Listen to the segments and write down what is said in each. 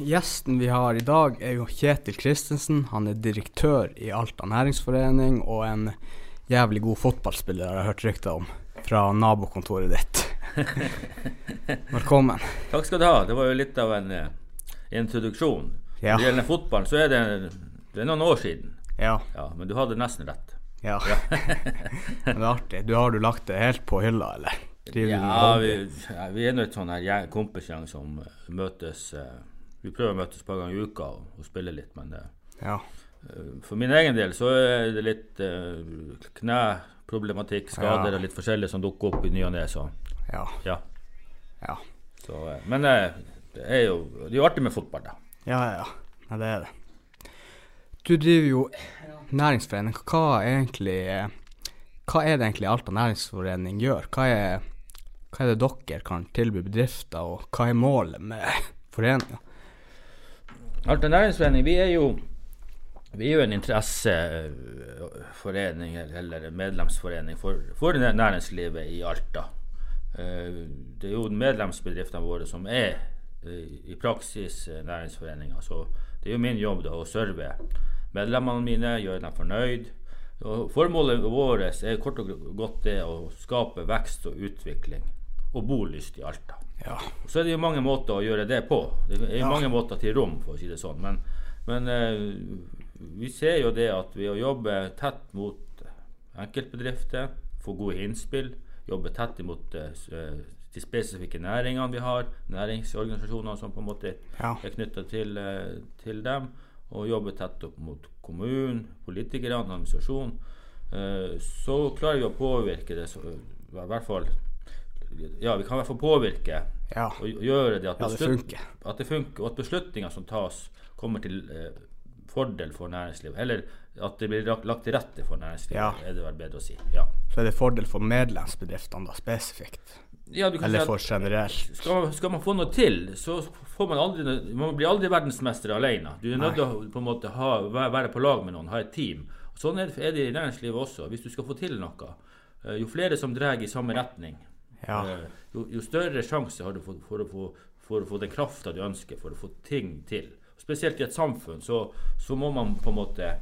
gjesten vi har i dag, er jo Kjetil Christensen. Han er direktør i Alta næringsforening og en jævlig god fotballspiller, jeg har jeg hørt rykter om, fra nabokontoret ditt. Velkommen. Takk skal du ha. Det var jo litt av en uh, introduksjon. Ja. Når det gjelder fotball, så er det, det er noen år siden. Ja. Ja, Men du hadde nesten rett. ja. Men det er artig. Du har du lagt det helt på hylla, eller? Ja, vi, ja, vi er nå et sånn her gjeng- kompisgjeng som eh, møtes eh, Vi prøver å møtes et par ganger i uka og, og spille litt, men det Ja. eh, for min egen del så er det litt uh, kneproblematikk, skader Ja. og litt forskjellig som dukker opp i ny og ne, så Ja. ja. Ja. Så, eh, men eh, det er jo det er jo artig med fotball, da. Ja, ja. ja det er det. Du driver jo næringsforening. Hva er egentlig eh, Hva er det egentlig Alta næringsforening gjør? Hva er, hva er det dere kan tilby bedrifter, og hva er målet med foreninga? Alta næringsforening, vi er jo vi er jo en interesseforening eller medlemsforening for, for næringslivet i Alta. Eh, Det er jo medlemsbedriftene våre som er eh, i praksis næringsforeninger. Så det er jo min jobb da å serve medlemmene mine, gjøre dem fornøyd. Og formålet vårt er kort og godt det å skape vekst og utvikling og bolyst i Alta. Ja. Så er det jo mange måter å gjøre det på. Det er jo mange måter til rom, for å si det sånn. Men, men eh, vi ser jo det at ved å jobbe tett mot enkeltbedrifter, få gode innspill, jobbe tett imot eh, de spesifikke næringene vi har, næringsorganisasjonene som på en måte Ja. er knytta til, eh, til dem, og jobbe tett opp mot kommunen, politikerne, administrasjon, eh, så klarer vi å påvirke det så, i hvert fall Ja, vi kan i hvert fall påvirke Ja. og gjøre det at, Ja, det funker. at det funker, og at beslutninger som tas, kommer til eh, fordel for næringslivet. Eller at det blir lagt, til rette for næringslivet, Ja. er det vel bedre å si. Ja. Så er det fordel for medlemsbedriftene da, spesifikt? Ja, Eller for generelt? skal, skal man få noe til, så får man aldri Man blir aldri verdensmester alene. Du er nødt til å på en måte ha, være på lag med noen, ha et team. Sånn er det, i næringslivet også. Hvis du skal få til noe, eh, jo flere som drar i samme retning, Ja. eh, jo, jo større sjanse har du for, for, å få, for å få den krafta du ønsker for å få ting til. Spesielt i et samfunn så, så må man på en måte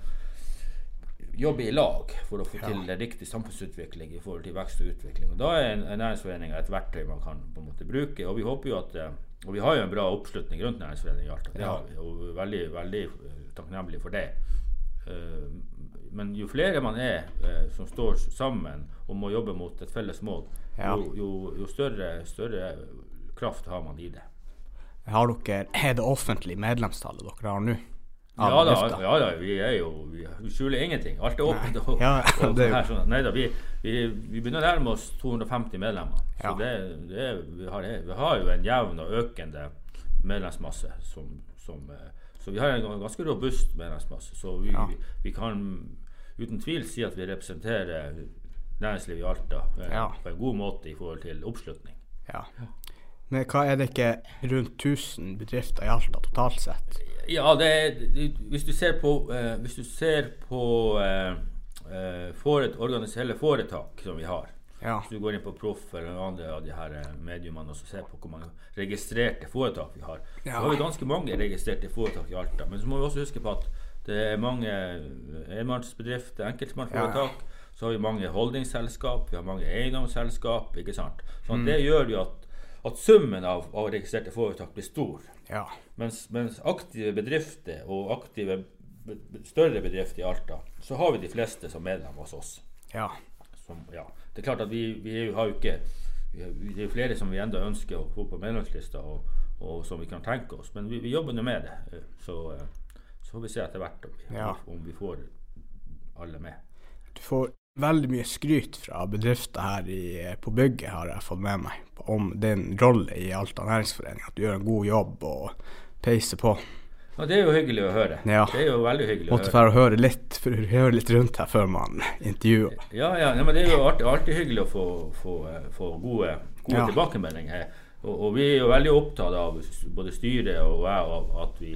jobbe i lag for å få til riktig samfunnsutvikling i forhold til vekst og utvikling. Og Da er en, en et verktøy man kan på en måte bruke. Og vi håper jo at eh, og vi har jo en bra oppslutning rundt næringsforeningen i Alta. Det har vi, og veldig, veldig takknemlig takknemlige for det. Eh, Men jo flere man er eh, som står sammen om å jobbe mot et felles mål, Ja. jo, jo, jo større, større kraft har man i det. Har dere, er det offentlige medlemstallet dere har nå? Ja da, ja da, vi er jo Vi skjuler ingenting. Alt er åpent. Og, Ja, og er her, sånn. Neida, vi, vi, vi begynner å nærme oss 250 medlemmer. Så det, det, vi, har, vi har jo en jevn og økende medlemsmasse. Som, som, eh, så vi har en ganske robust medlemsmasse. Så vi, Ja. vi, vi kan uten tvil si at vi representerer næringslivet i Alta eh, Ja. på en god måte i forhold til oppslutning. Ja. Men hva er det ikke rundt 1000 bedrifter i Alta totalt sett? Ja, det er, hvis du ser på, eh, hvis du ser på eh, eh, foret, organiselle foretak som vi har Ja. Hvis du går inn på Proff eller andre av de her eh, mediumene og så ser på hvor mange registrerte foretak vi har, Ja. så har vi ganske mange registrerte foretak i Alta. Men så må vi også huske på at det er mange enmannsbedrifter, enkeltmannsforetak. Så har vi mange holdingselskap, vi har mange eiendomsselskap. ikke sant? Så Mm. det gjør jo at, at summen av, av registrerte foretak blir stor. Ja. Mens, mens aktive bedrifter og aktive større bedrifter i Alta, så har vi de fleste som medlem hos oss. Ja. Som, ja. Det er klart at vi, vi har jo ikke Det er flere som vi enda ønsker å få på medlemslista, og, og som vi kan tenke oss. Men vi, vi jobber nå med det. Så, eh, så får vi se etter hvert om vi, Ja. om vi får alle med. Du får veldig mye skryt fra bedrifter her i, på bygget, har jeg fått med meg, om din rolle i Alta næringsforening. At du gjør en god jobb og peiser på. Ja, det er jo hyggelig å høre. Ja. Det er jo veldig hyggelig å Måtte høre. Måtte høre litt, høre litt rundt her før man intervjuer. Ja, ja, ja, men det er jo alltid, alltid hyggelig å få, få, få gode, gode Ja. tilbakemeldinger. Og, og vi er jo veldig opptatt av, både styret og jeg, at vi,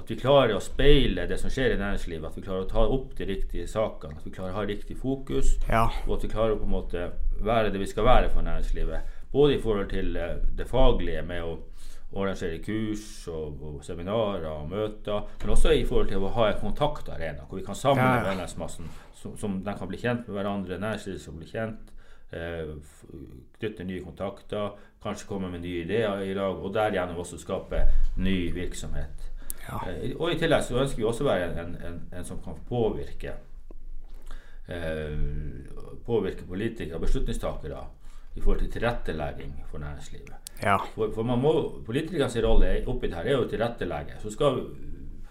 at vi klarer å speile det som skjer i næringslivet. At vi klarer å ta opp de riktige sakene. At vi klarer å ha riktig fokus. Ja. Og at vi klarer å på en måte være det vi skal være for næringslivet. Både i forhold til eh, det faglige med å, arrangere kurs og, og, seminarer og møter. Men også i forhold til å ha en kontaktarena hvor vi kan samle Ja, ja. medlemsmassen, som, som de kan bli kjent med hverandre, næringslivet skal bli kjent. Eh, knytte nye kontakter, kanskje komme med nye ideer i lag, og derigjennom også skape ny virksomhet. Ja. Eh, og i tillegg så ønsker vi også å være en, en, en som kan påvirke eh, Påvirke politikere og beslutningstakere i forhold til tilrettelegging for næringslivet. Ja. For, for man må, Politikernes rolle oppi det her er jo å tilrettelegge. Så skal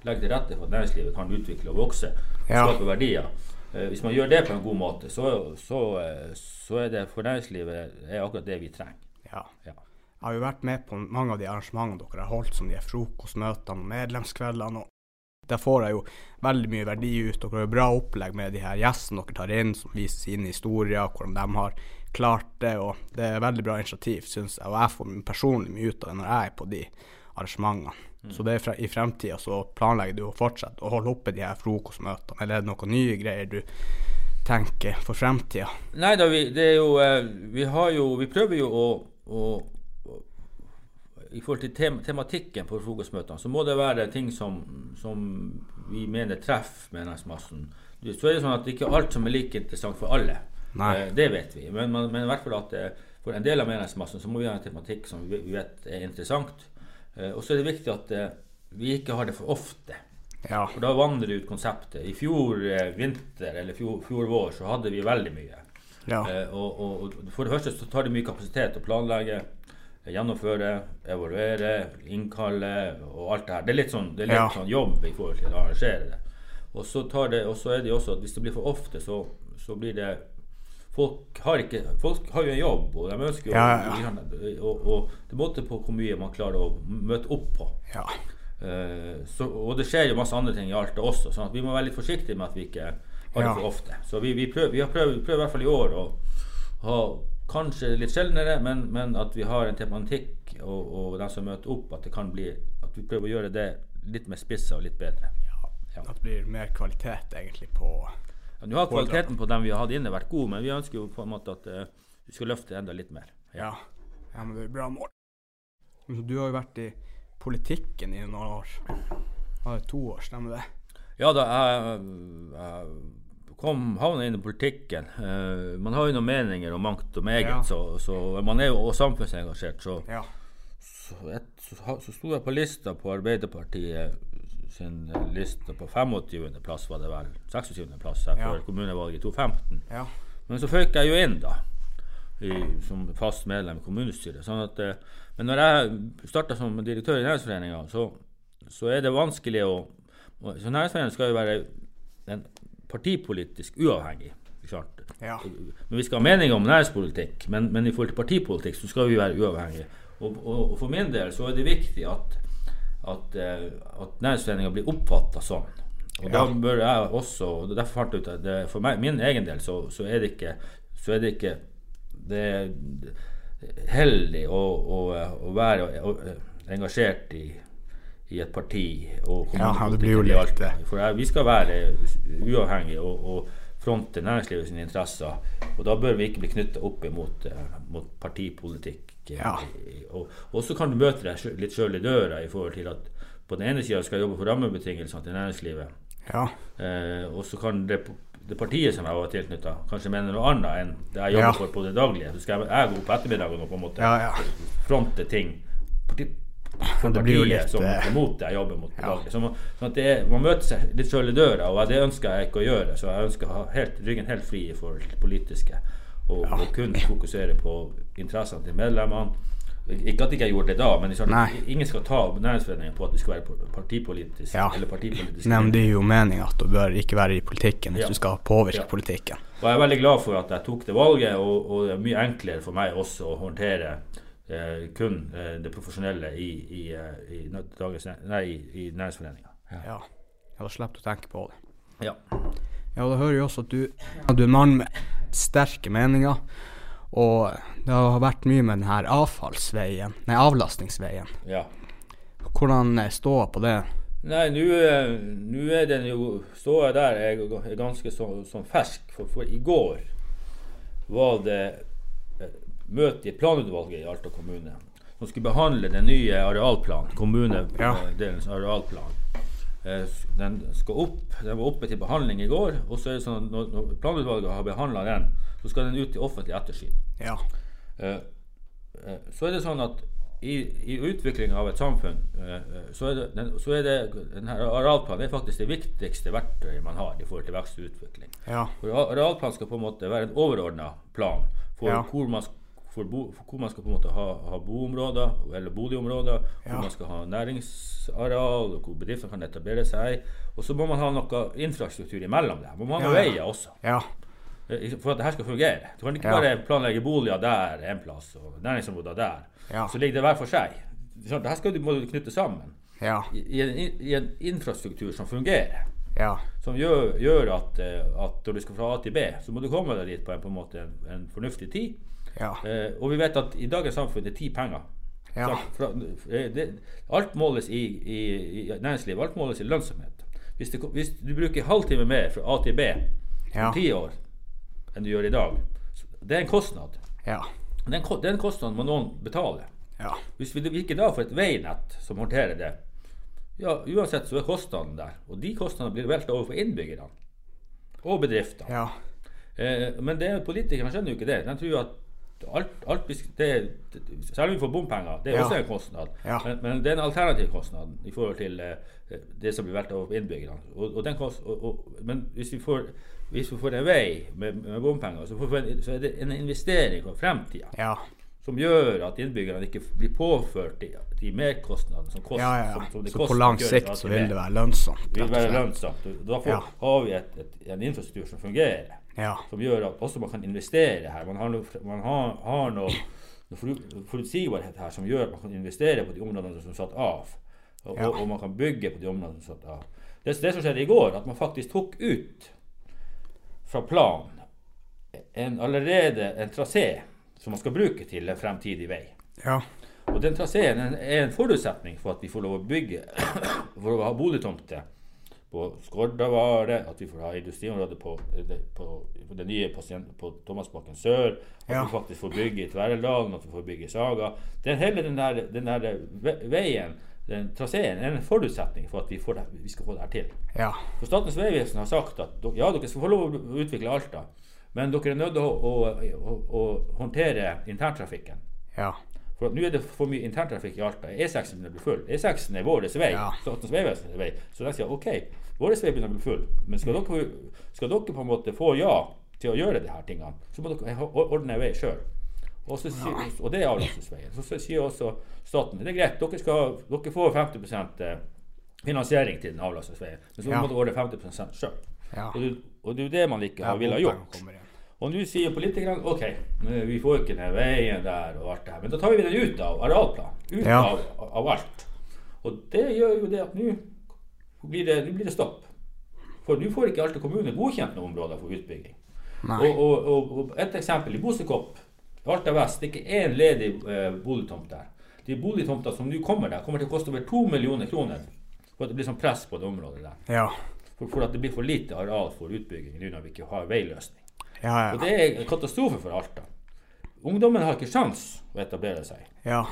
legge til rette for at næringslivet kan utvikle og vokse. Ja. Skape verdier. Eh, hvis man gjør det på en god måte, så, så, eh, så er det for næringslivet er akkurat det vi trenger. ja. Ja. Jeg har jo vært med på mange av de arrangementene dere har holdt, som de frokostmøtene og medlemskveldene. og Der får jeg jo veldig mye verdi ut. Dere har jo bra opplegg med de her gjestene dere tar inn, som viser sine historier, hvordan de har klart det. og Det er veldig bra initiativ, syns jeg. Og jeg får personlig mye ut av det når jeg er på de arrangementene. Så det er i fremtida så planlegger du å fortsette å holde oppe de her frokostmøtene, eller er det noen nye greier du tenker for fremtida? Nei da, vi, det er jo eh, Vi har jo Vi prøver jo å, å I forhold til tem tematikken på frokostmøtene, så må det være ting som, som vi mener treffer medlemsmassen. Så er det sånn at ikke alt som er like interessant for alle. Eh, det vet vi. Men, men, men i hvert fall at eh, for en del av medlemsmassen så må vi ha en tematikk som vi, vet er interessant. Eh, og så er det viktig at eh, vi ikke har det for ofte. Ja. For da vandrer ut konseptet. I fjor eh, vinter eller fjor, fjor vår så hadde vi veldig mye. Ja. Eh, og, og, og for det første så tar det mye kapasitet å planlegge, gjennomføre, evaluere, innkalle og alt det her. Det er litt sånn, det er litt Ja. sånn jobb i forhold til å arrangere det. Og så, tar det, og så er det jo også at hvis det blir for ofte, så, så blir det Folk har, ikke, folk har jo en jobb, og de ønsker jo Ja, ja, Og, og det måte på hvor mye man klarer å møte opp på. ja. Uh, så, og det skjer jo masse andre ting i Alta også, sånn at vi må være litt forsiktige med at vi ikke har det for ofte. Så vi, vi, prøver, vi har prøvd, prøvd, i hvert fall i år å ha kanskje litt sjeldnere, men, men at vi har en tematikk og, og de som møter opp, at det kan bli At vi prøver å gjøre det litt mer spissa og litt bedre. Ja. At det blir mer kvalitet egentlig på Ja, Nå har kvaliteten på dem vi har hatt inne vært god, men vi ønsker jo på en måte at uh, vi skal løfte enda litt mer. Ja. ja, men det er bra mål. Du har jo vært i politikken i noen år. Har er to år, stemmer det? Ja da, jeg, jeg kom, havna inn i politikken. Uh, man har jo noen meninger om mangt og meget, Ja. så, så man er jo og samfunnsengasjert. Så, Ja. så, et, så, så sto jeg på lista på Arbeiderpartiet sin liste på 25. plass, var det vel. 26. plass her Ja. før kommunevalget i 2015. Ja. Men så føyk jeg jo inn, da. I, som fast medlem i kommunestyret. Sånn at, eh, men når jeg starta som direktør i Næringsforeninga, så, så er det vanskelig å Så Næringsforeningen skal jo være partipolitisk uavhengig. klart. Ja. Men vi skal ha mening om næringspolitikk, men, men i forhold til partipolitikk så skal vi være uavhengige. Og, og, og for min del så er det viktig at, at, eh, at Næringsforeninga blir oppfatta sånn. Og da bør jeg også og Derfor fant jeg ut at det, for meg, min egen del så, så er det ikke så er det ikke det heldig å, å, å være engasjert i, i et parti. Ja, det blir jo litt det. For vi skal være uavhengige og, og fronte næringslivet sine interesser. Og da bør vi ikke bli knytta opp imot eh, mot partipolitikk. eh, Ja. Og, og så kan du møte deg litt sjøl i døra i forhold til at på den ene sida skal jeg jobbe for rammebetingelsene til næringslivet. Ja. Eh, og så kan det, det partiet som jeg var tilknytta, kanskje mene noe annet enn det jeg jobber Ja. for på det daglige. Så skal jeg, jeg gå på ettermiddagen og på en måte Ja, ja. fronte ting parti, for Det blir jo partiet litt, som eh, er mot det jeg jobber mot på ja. Så man, sånn det man møter seg litt sjøl i døra, og det ønsker jeg ikke å gjøre. Så jeg ønsker å ha helt, ryggen helt fri til det politiske, og, og kun fokusere på interessene til medlemmene. Ikke at jeg ikke gjorde det da, men sånn, ingen skal ta næringsforeningen på at vi skal være partipolitisk. Ja. Eller partipolitisk Nei, men det er jo meninga at du bør ikke være i politikken hvis Ja. du skal påvirke Ja. politikken. Og jeg er veldig glad for at jeg tok det valget, og, og det er mye enklere for meg også å håndtere kun eh, det profesjonelle i, i, eh, i, dagens, nei, i, i Næringsforeninga. Ja. Ja. da slipper du å tenke på det. Ja. Ja, da hører jeg også at du, at du er en mann med sterke meninger. Og det har vært mye med den her avfallsveien, nei, avlastningsveien. ja. Hvordan står på det? Nei, nå eh, er den jo Står jeg der, er ganske sånn fersk. For, for i går var det eh, møte i planutvalget i Alta kommune. som skulle behandle den nye arealplanen, kommunedelens Ja. arealplan. Eh, Den skal opp, den var oppe til behandling i går. og så er det sånn at Når, når planutvalget har behandla den, så skal den ut til offentlig ettersyn. Ja. Eh, eh, Så er det sånn at i, i utviklinga av et samfunn, så er det, den, så er det den arealplanen er faktisk det viktigste verktøyet man har i forhold til vekst og utvikling. Ja. For Arealplanen skal på en måte være en overordna plan for, Ja. hvor, man, for, bo, for hvor man skal på en måte ha, ha boområder, eller boligområder, hvor Ja. man skal ha næringsareal, hvor bedrifter kan etablere seg. Og så må man ha noe infrastruktur imellom det. Man må ha Ja, veier også. Ja. Eh, For at det her skal fungere. Du kan ikke bare planlegge boliger der en plass, og næringsområder der. Så ligger det hver for seg. dette det her skal du, må du knytte sammen Ja. i, i, en, i en infrastruktur som fungerer. Ja. Som gjør, gjør at, eh, at når du skal fra A til B, så må du komme deg dit på en, på en, måte, en, en fornuftig tid. Ja. Eh, og vi vet at i dagens samfunn er tid penger. Ja. Fra, eh, det, alt måles i, i, i næringslivet. Alt måles i lønnsomhet. Hvis, det, hvis du bruker halvtime mer fra A til B om ti år enn du gjør i dag, det er en kostnad. Ja. Den, den kostnaden må noen betale. Ja. Hvis vi ikke da får et veinett som håndterer det, ja, uansett så er kostnaden der. Og de kostnadene blir veltet over på innbyggerne og bedriftene. Ja. Eh, men det, politikerne skjønner jo ikke det. De tror at alt, alt det, Selv om vi får bompenger, det er Ja. også en kostnad. Ja. Men, men det er en alternativ kostnad i forhold til uh, det som blir valgt av innbyggerne. Og, og den kost, og, og, men hvis vi får hvis vi får en vei med, med bompenger, så, får vi en, så er det en investering for fremtida Ja. som gjør at innbyggerne ikke blir påført de, de merkostnadene som, kost, som, som Så på lang sikt så vil det være lønnsomt. Det vil være lønnsomt. Da får, har vi et, et, en infrastruktur som fungerer, Ja. som gjør at også man kan investere her. Man har, noe, man har, har noe, noe forutsigbarhet her som gjør at man kan investere på de områdene som er satt av. Og, Ja. og, og man kan bygge på de områdene som er satt av. Det, det som skjedde i går, at man faktisk tok ut fra planen en, allerede en trasé som man skal bruke til en fremtidig vei. Ja. Og den traseen er- en forutsetning for at vi får lov å bygge, for å ha boligtomter på Skordavaret, at vi får ha industriområde på, på, på det nye pasient, på Thomasbakken sør, at Ja. vi faktisk får bygge i Tverreldalen, at vi får bygge i Saga. Den, hele den der, den der veien, den traseen, er en forutsetning for at vi, får det, vi skal få det her til. Ja. For Statens vegvesen har sagt at ja, dere skal få lov å utvikle Alta, men dere er nødt til å, å, å, å håndtere interntrafikken. Ja. For at nå er det for mye interntrafikk i Alta. E6 begynner å bli full. E6 er vår vei. Ja. Statens vegvesen vei. Så de sier OK, vår vei begynner å bli full, men skal dere, skal dere på en måte få ja til å gjøre de her tingene, så må dere ordne vei sjøl. Og, og det er avlastningsveien. Så, så sier også staten det er greit, dere, skal, dere får 50 eh, finansiering til den avlastningsveien, men så må dere ordne 50 sjøl. Ja. Og, det- er jo det man ikke har ha gjort. Og nå sier politikerne OK, vi får ikke den veien der og alt det her, men da tar vi den ut av arealplanen. Ut Ja. av, av alt. Og det gjør jo det at nå blir blir det stopp. For nå får ikke Alta kommune godkjent noen områder for utbygging. Og, og, og et eksempel i Bosekopp, Alta vest, det er ikke én ledig eh, boligtomt der. De boligtomtene som nå kommer der, kommer til å koste over to millioner kroner. For at det blir sånn press på det området der. Ja. For, for at det blir for lite areal for utbygging nå når vi ikke har veiløsning. Ja, Og det er en katastrofe for Alta. Ungdommen har ikke sjans å etablere seg. Ja.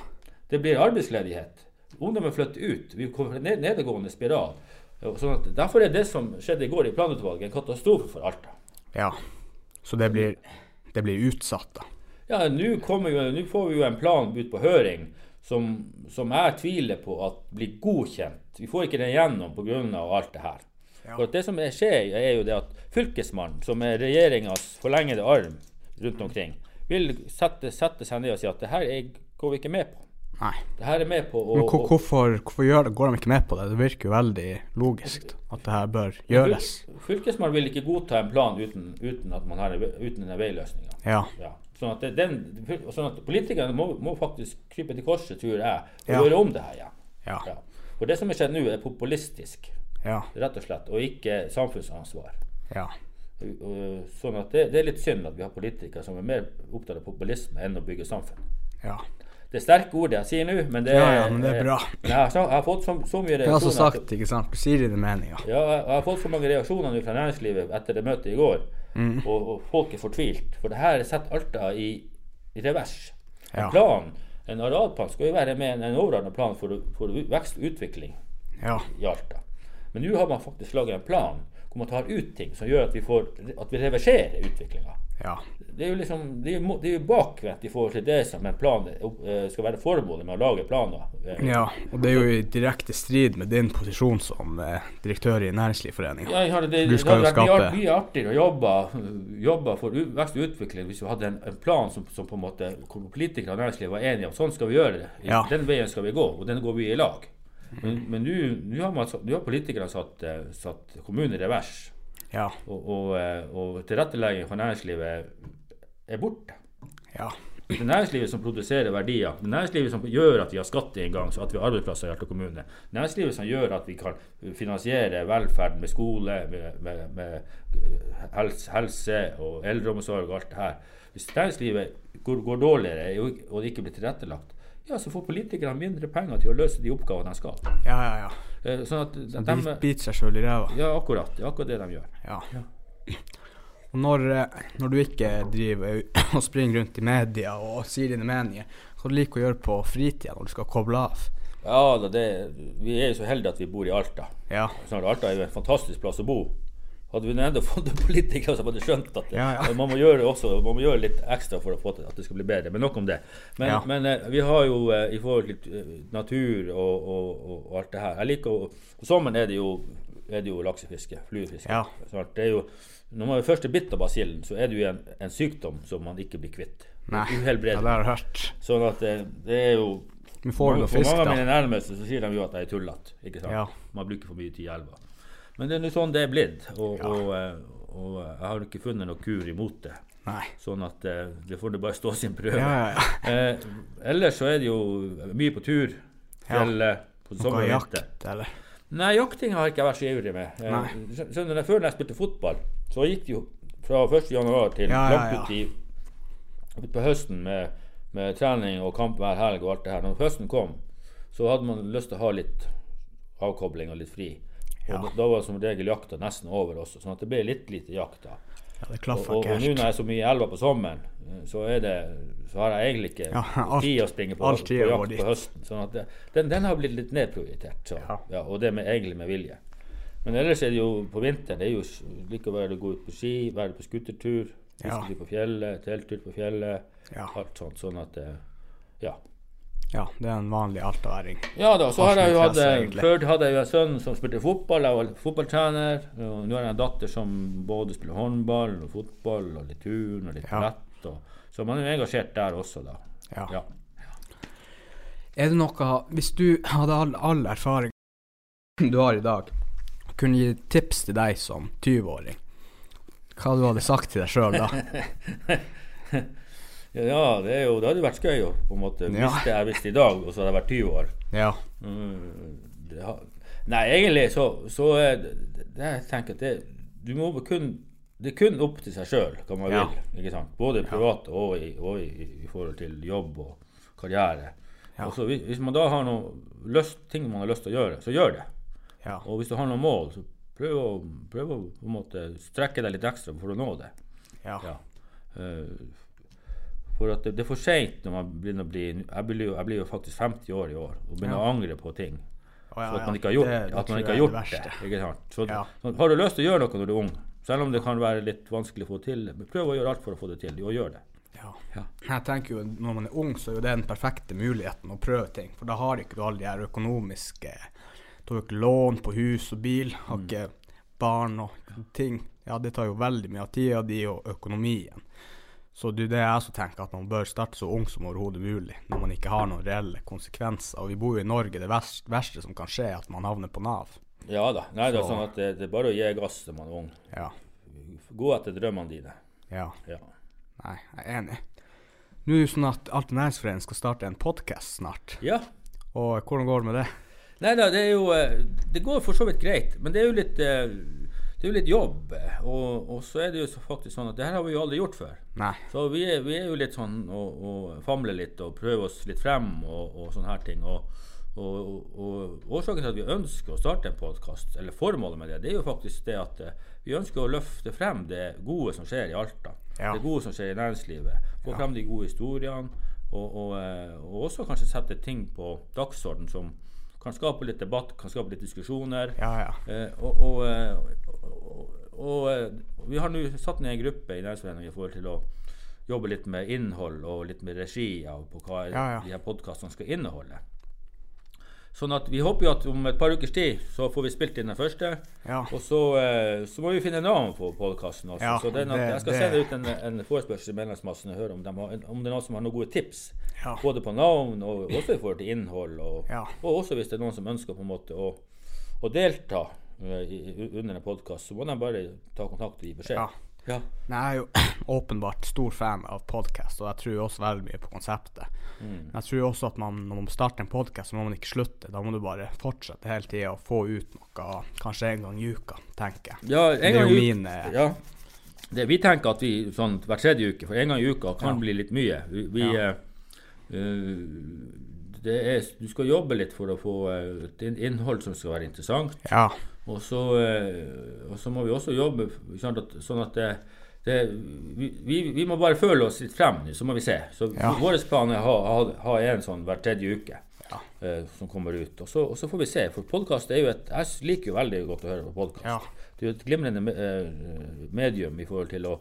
Det blir arbeidsledighet. Ungdommen flytter ut. Vi kommer til en ned- nedadgående spiral. Sånn at derfor er det som skjedde i går i planutvalget, en katastrofe for Alta. ja. Så det blir, det blir utsatt, da. Ja, nå får vi jo en plan ut på høring som, som jeg tviler på at blir godkjent. Vi får ikke den gjennom pga. alt det her. For det som er skjer, er jo det at Fylkesmannen, som er regjeringas forlengede arm rundt omkring, vil sette, sette seg ned og si at det her er, går vi ikke med på. Nei. Det her er med på å Men hvor- hvorfor, hvorfor gjør, går de ikke med på det? Det virker jo veldig logisk at det her bør gjøres. Fylkesmannen vil ikke godta en plan uten, uten at man har uten denne veiløsninga. Ja. Ja. Sånn at, den, sånn at politikerne må, må faktisk krype til korset, tror jeg, og Ja. gjøre om det her igjen. Ja. Ja. For det som er skjedd nå, er populistisk, Ja. rett og slett, og ikke samfunnsansvar. Ja. Sånn at det, det er litt synd at vi har politikere som er mer opptatt av populisme enn å bygge samfunn. Ja. Det er sterke ord jeg sier nå, men det, Ja, ja, men det er bra. Jeg, jeg, jeg har fått så, så mye Det er altså reaksjoner sagt, ikke sant. Du sier dine meninger. Ja, jeg har fått så mange reaksjoner fra næringslivet etter det møtet i går. Mm. Og, og folk er fortvilt. For det her setter Alta i, i revers. En plan, en arealplan skal jo være med en, en overordna plan for, for vekst og utvikling Ja. i Alta. Men nå har man faktisk laget en plan hvor man tar ut ting som gjør at vi, får, at vi reverserer utviklinga. Ja. Det er jo liksom, det er jo, det er jo bakvendt i forhold til det som en plan eh, skal være formålet med å lage planer. Eh, ja. Og det er jo i direkte strid med din posisjon som eh, direktør i Næringslivsforeningen. Ja, har det, du skal det det, jo skape- mye artigere å jobbe, jobbe for vekst og utvikling hvis vi hadde en, en plan som, som på en måte politikere og næringsliv var enige om sånn skal vi gjøre det. Ja. Den veien skal vi gå, og den går vi i lag. Men men nå har, har politikerne satt, eh, satt kommunen i revers, Ja. og, og, eh, og tilrettelegging for næringslivet er borte. Ja. Det er næringslivet som produserer verdier. Det er næringslivet som gjør at vi har skatteinngang, så at vi har arbeidsplasser i Alta kommune. Næringslivet som gjør at vi kan finansiere velferd med skole, med, med, med helse, helse og eldreomsorg og alt det her. Hvis næringslivet går, går dårligere og det ikke blir tilrettelagt, ja, så får politikerne mindre penger til å løse de oppgavene de skal. Ja, ja, ja. Eh, Sånn at de, De biter seg sjøl i ræva. Ja, akkurat. Det er akkurat det de gjør. Ja. Og når, eh, når du ikke driver og springer rundt i media og sier dine meninger, hva du liker å gjøre på fritida når du skal koble av? Ja, det, vi er jo så heldige at vi bor i Alta. Ja. Sånn, at Alta er jo en fantastisk plass å bo. Hadde vi enda fått politikere som hadde skjønt at det, Ja, ja. man, må gjøre også, man må gjøre litt ekstra for å få til at det skal bli bedre. Men nok om det. Men, Ja. men eh, vi har jo eh, i forhold til eh, natur og, og, og, alt det her Jeg liker å På sommeren er det jo, er det jo laksefiske. Fluefiske. Det jo, når man først er bitt av basillen, så er det jo en, en sykdom som man ikke blir kvitt. Nei. Ja, det har jeg hørt. Sånn at det, det er jo noe For fisk, mange av mine nærmeste så sier de jo at jeg er tullete. Man bruker for mye tid i elva. Men det er nå sånn det er blitt. Og, Ja. og, eh, og jeg har ikke funnet noen kur imot det. Nei. Sånn at eh, det får det bare stå sin prøve. Ja, ja. Eh, ellers så er det jo mye på tur. Fjellet. På sommer og vinter. Nei, jakting har jeg ikke vært så ivrig med. Eh, Skjønner Før jeg spilte fotball, så gikk det jo fra 1. januar til Ja, langt ut i ut på høsten med, med trening og kamp hver helg og alt det her. Når høsten kom, så hadde man lyst til å ha litt avkobling og litt fri. Og Ja. da, da var som regel jakta nesten over også, sånn at det ble litt lite jakt da. Ja, det klaffer og, og og nå når jeg er så mye i elva på sommeren, eh, så, det, så har jeg egentlig ikke Ja, alt- tid å springe på, på jakt på høsten. Sånn at det, den, den har blitt litt nedprioritert. Så, Ja. ja, og det med, egentlig med vilje. Men ellers er det jo på vinteren det er jo likevel å gå ut på ski, være på skutertur, fisketur på fjellet, telttur på fjellet. Alt sånt. Sånn at det, Ja. Ja, det er en vanlig altaværing. Ja da, så har jeg jo hatt Arsenal-interesse, eh. Før hadde jeg jo en sønn som spilte fotball. Jeg var fotballtrener. Og nå har jeg en datter som både spiller håndball og fotball og litt turn og litt Ja. brett. Og, så man er jo engasjert der også, da. Ja. Ja. Er det noe Hvis du hadde all, all erfaring du har i dag, kunne gi tips til deg som 20-åring, hva du hadde sagt til deg sjøl da? Ja, det, jo, det hadde vært skøy å på en måte Ja. visste jeg visste i dag, og så hadde jeg vært 20 år. Ja. Mm, det har, nei, egentlig så, så er det, det jeg tenker at det, du må kun, det er kun opp til seg sjøl hva man Ja. vil. ikke sant? Både privat og, i, og i, i forhold til jobb og karriere. Ja. Og så hvis, hvis man da har noe løst, ting man har lyst til å gjøre, så gjør det. Ja. Og hvis du har noen mål, så prøv å, prøv å måte strekke deg litt ekstra for å nå det. Ja. Ja. For at det, det er for seint når man begynner å bli Jeg blir jo, jeg blir jo faktisk 50 år i år og begynner Ja. å angre på ting. Oh, ja, For at man ikke har gjort Det- det. At man ikke har gjort det det. Så, så har du lyst til å gjøre noe når du er ung, selv om det kan være litt vanskelig å få til, prøv å gjøre alt for å få det til. Og gjør det. Ja. Ja. Jeg tenker jo Når man er ung, så er jo det den perfekte muligheten å prøve ting. For da har ikke du alle de her økonomiske Du har ikke lån på hus og bil, har ikke barn og ting. Ja, det tar jo veldig mye av tida di og økonomien. Så det er det jeg også tenker, at man bør starte så ung som overhodet mulig. Når man ikke har noen reelle konsekvenser. Og vi bor jo i Norge. Det verste, verste som kan skje, er at man havner på Nav. Ja da. Nei, det er sånn at det, det er bare å gi gass når man er ung. Ja. Gå etter drømmene dine. Ja. Ja. Nei, jeg er enig. Nå er det jo sånn at Alternæringsforeningen næringsforening skal starte en podkast snart. ja. Og hvordan går det med det? Nei da, det er jo eh, Det går for så vidt greit, men det er jo litt eh, det er jo litt jobb. Og, og så er det jo faktisk sånn at det her har vi jo aldri gjort før. Nei. Så vi er, vi er jo litt sånn og, og famler litt og prøver oss litt frem og, og sånne her ting. Og, årsaken til at vi ønsker å starte en podkast, eller formålet med det, det er jo faktisk det at eh, vi ønsker å løfte frem det gode som skjer i Alta. Ja. Det gode som skjer i næringslivet. Få frem de gode historiene. Og, eh, og også kanskje sette ting på dagsorden som kan skape litt debatt, kan skape litt diskusjoner. Ja, ja. Eh, og, og, eh, og, og, vi har nå satt ned en gruppe i Næringsforeningen i forhold til å jobbe litt med innhold og litt med regi av på hva Ja, ja. de her podkastene skal inneholde. Sånn at vi håper jo at om et par ukers tid så får vi spilt inn den første. Ja. Og så, eh, så må vi finne navn på podkasten også. Så den, det- jeg skal det- sende ut en, en forespørsel til medlemsmassen og høre om, har, om det er noen som har noen gode tips. Både på navn og også i forhold til innhold. Og, og også hvis det er noen som ønsker på en måte å, å delta i, i, under en podkast, så må de bare ta kontakt og gi beskjed. Ja. Ja. Men jeg er jo åpenbart stor fan av podkast, og jeg tror også veldig mye på konseptet. Mm. Men jeg tror også at man, når man starter en podkast, så må man ikke slutte. Da må du bare fortsette hele tida og få ut noe, kanskje en gang i uka, tenker jeg. Ja, en gang i eh, ja. det, Vi tenker at vi sånn hver tredje uke, for en gang i uka kan Ja. bli litt mye. Vi, vi, Ja. eh, eh, det er, du skal jobbe litt for å få eh, et innhold som skal være interessant. Ja. Og så, eh, og så må vi også jobbe sånn at det, det, vi, vi, må bare føle oss litt frem, så må vi se. Så Ja. Vår plan er å ha, ha, ha en sånn hver tredje uke Ja. eh, som kommer ut. Og så, og så får vi se. For podkast er jo et Jeg liker jo veldig godt å høre på podkast. Ja. Det er jo et glimrende eh, medium i forhold til å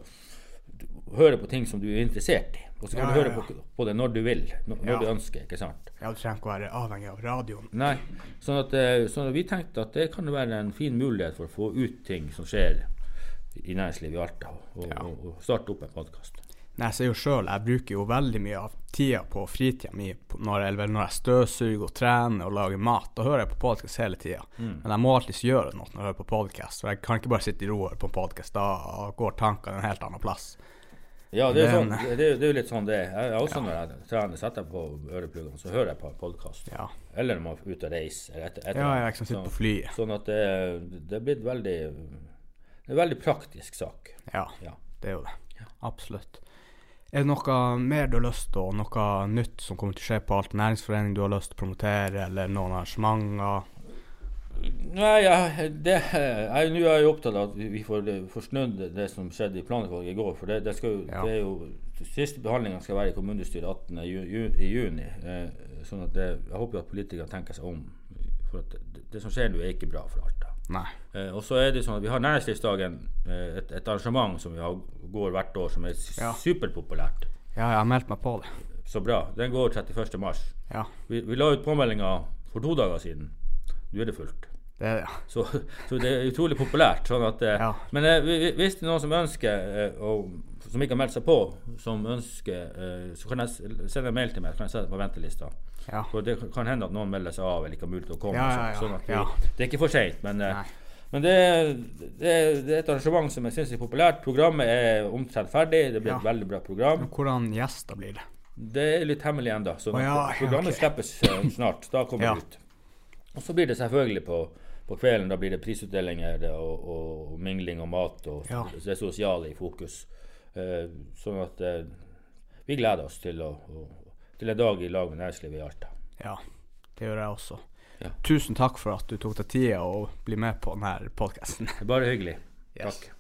høre på ting som du er interessert i. Og så kan Ja, du høre ja. på, på det når du vil, når, Ja. du ønsker. ikke sant? ja, du trenger ikke å være avhengig av radioen. Nei, sånn at, eh, sånn at vi tenkte at det kan være en fin mulighet for å få ut ting som skjer i næringslivet i Alta, og, Ja. og, og starte opp en podkast. Nei, jeg ser jo sjøl, jeg bruker jo veldig mye av tida på fritida mi når, eller når jeg støvsuger og trener og lager mat. Da hører jeg på podkast hele tida. Mm. Men jeg må alltid gjøre noe når jeg hører på podkast. For jeg kan ikke bare sitte i ro og høre på podkast. Da går tankene en helt annen plass. Ja, det er, jo sånn, det, det er litt sånn det er. Også ja. Når jeg trener, setter jeg på ørepluggene, så hører jeg på podkast. Ja, Eller når man er ute og reiser. Etter, etter, ja jeg kan sitte sånn, på flyet. sånn at det, det er blitt veldig Det er en veldig praktisk sak. Ja, Ja. det er jo det. Absolutt. Er det noe mer du har lyst til, og noe nytt som kommer til å skje på Alt næringsforening du har lyst til å promotere, eller noen arrangementer? Nei, ja, det, jeg, nå er jeg opptatt av at vi får, får snudd det, som skjedde i planutvalget i går. For det, det, jo, Ja. det er jo Siste behandlinga skal være i kommunestyret 18. Ju, ju, i juni. Eh, sånn at det, jeg håper jo at politikerne tenker seg om. For det, det som skjer nå, er ikke bra for Alta. Nei. Eh, og så er det sånn at Vi har Næringslivsdagen, eh, et, et arrangement som vi har, går hvert år, som er Ja. superpopulært. Ja, jeg har meldt meg på det. Så bra. Den går 31. mars. Ja, Vi, vi la ut påmeldinga for to dager siden. Nå er det fullt. Det det. Så, så det er utrolig populært. Sånn at, eh, Ja. Men eh, vi- vi- hvis det er noen som ønsker, eh, og, som ikke har meldt seg på, som ønsker, eh, så kan jeg sende en mail til meg. Så kan jeg sette på ventelista. Ja. For det kan- hende at noen melder seg av eller ikke har mulighet til å komme. Ja, ja, ja. Sånn vi, Ja. Det er ikke for seint. Men, eh, men det, det, det er et arrangement som jeg syns er populært. Programmet er omtrent ferdig. Det blir et veldig bra program. Hvordan gjester blir det? Det er litt hemmelig ennå. Så oh, ja, ja, programmet okay. slippes eh, snart. Da kommer Ja. det ut. Og så blir det selvfølgelig på, på kvelden da blir det prisutdelinger og, og mingling og mat. og Ja. Det sosiale i fokus. Eh, sånn at eh, vi gleder oss til, å, å, til en dag i lag med næringslivet i Alta. Ja, det gjør jeg også. Ja. Tusen takk for at du tok deg tida å bli med på denne podkasten. Bare hyggelig. Yes. Takk.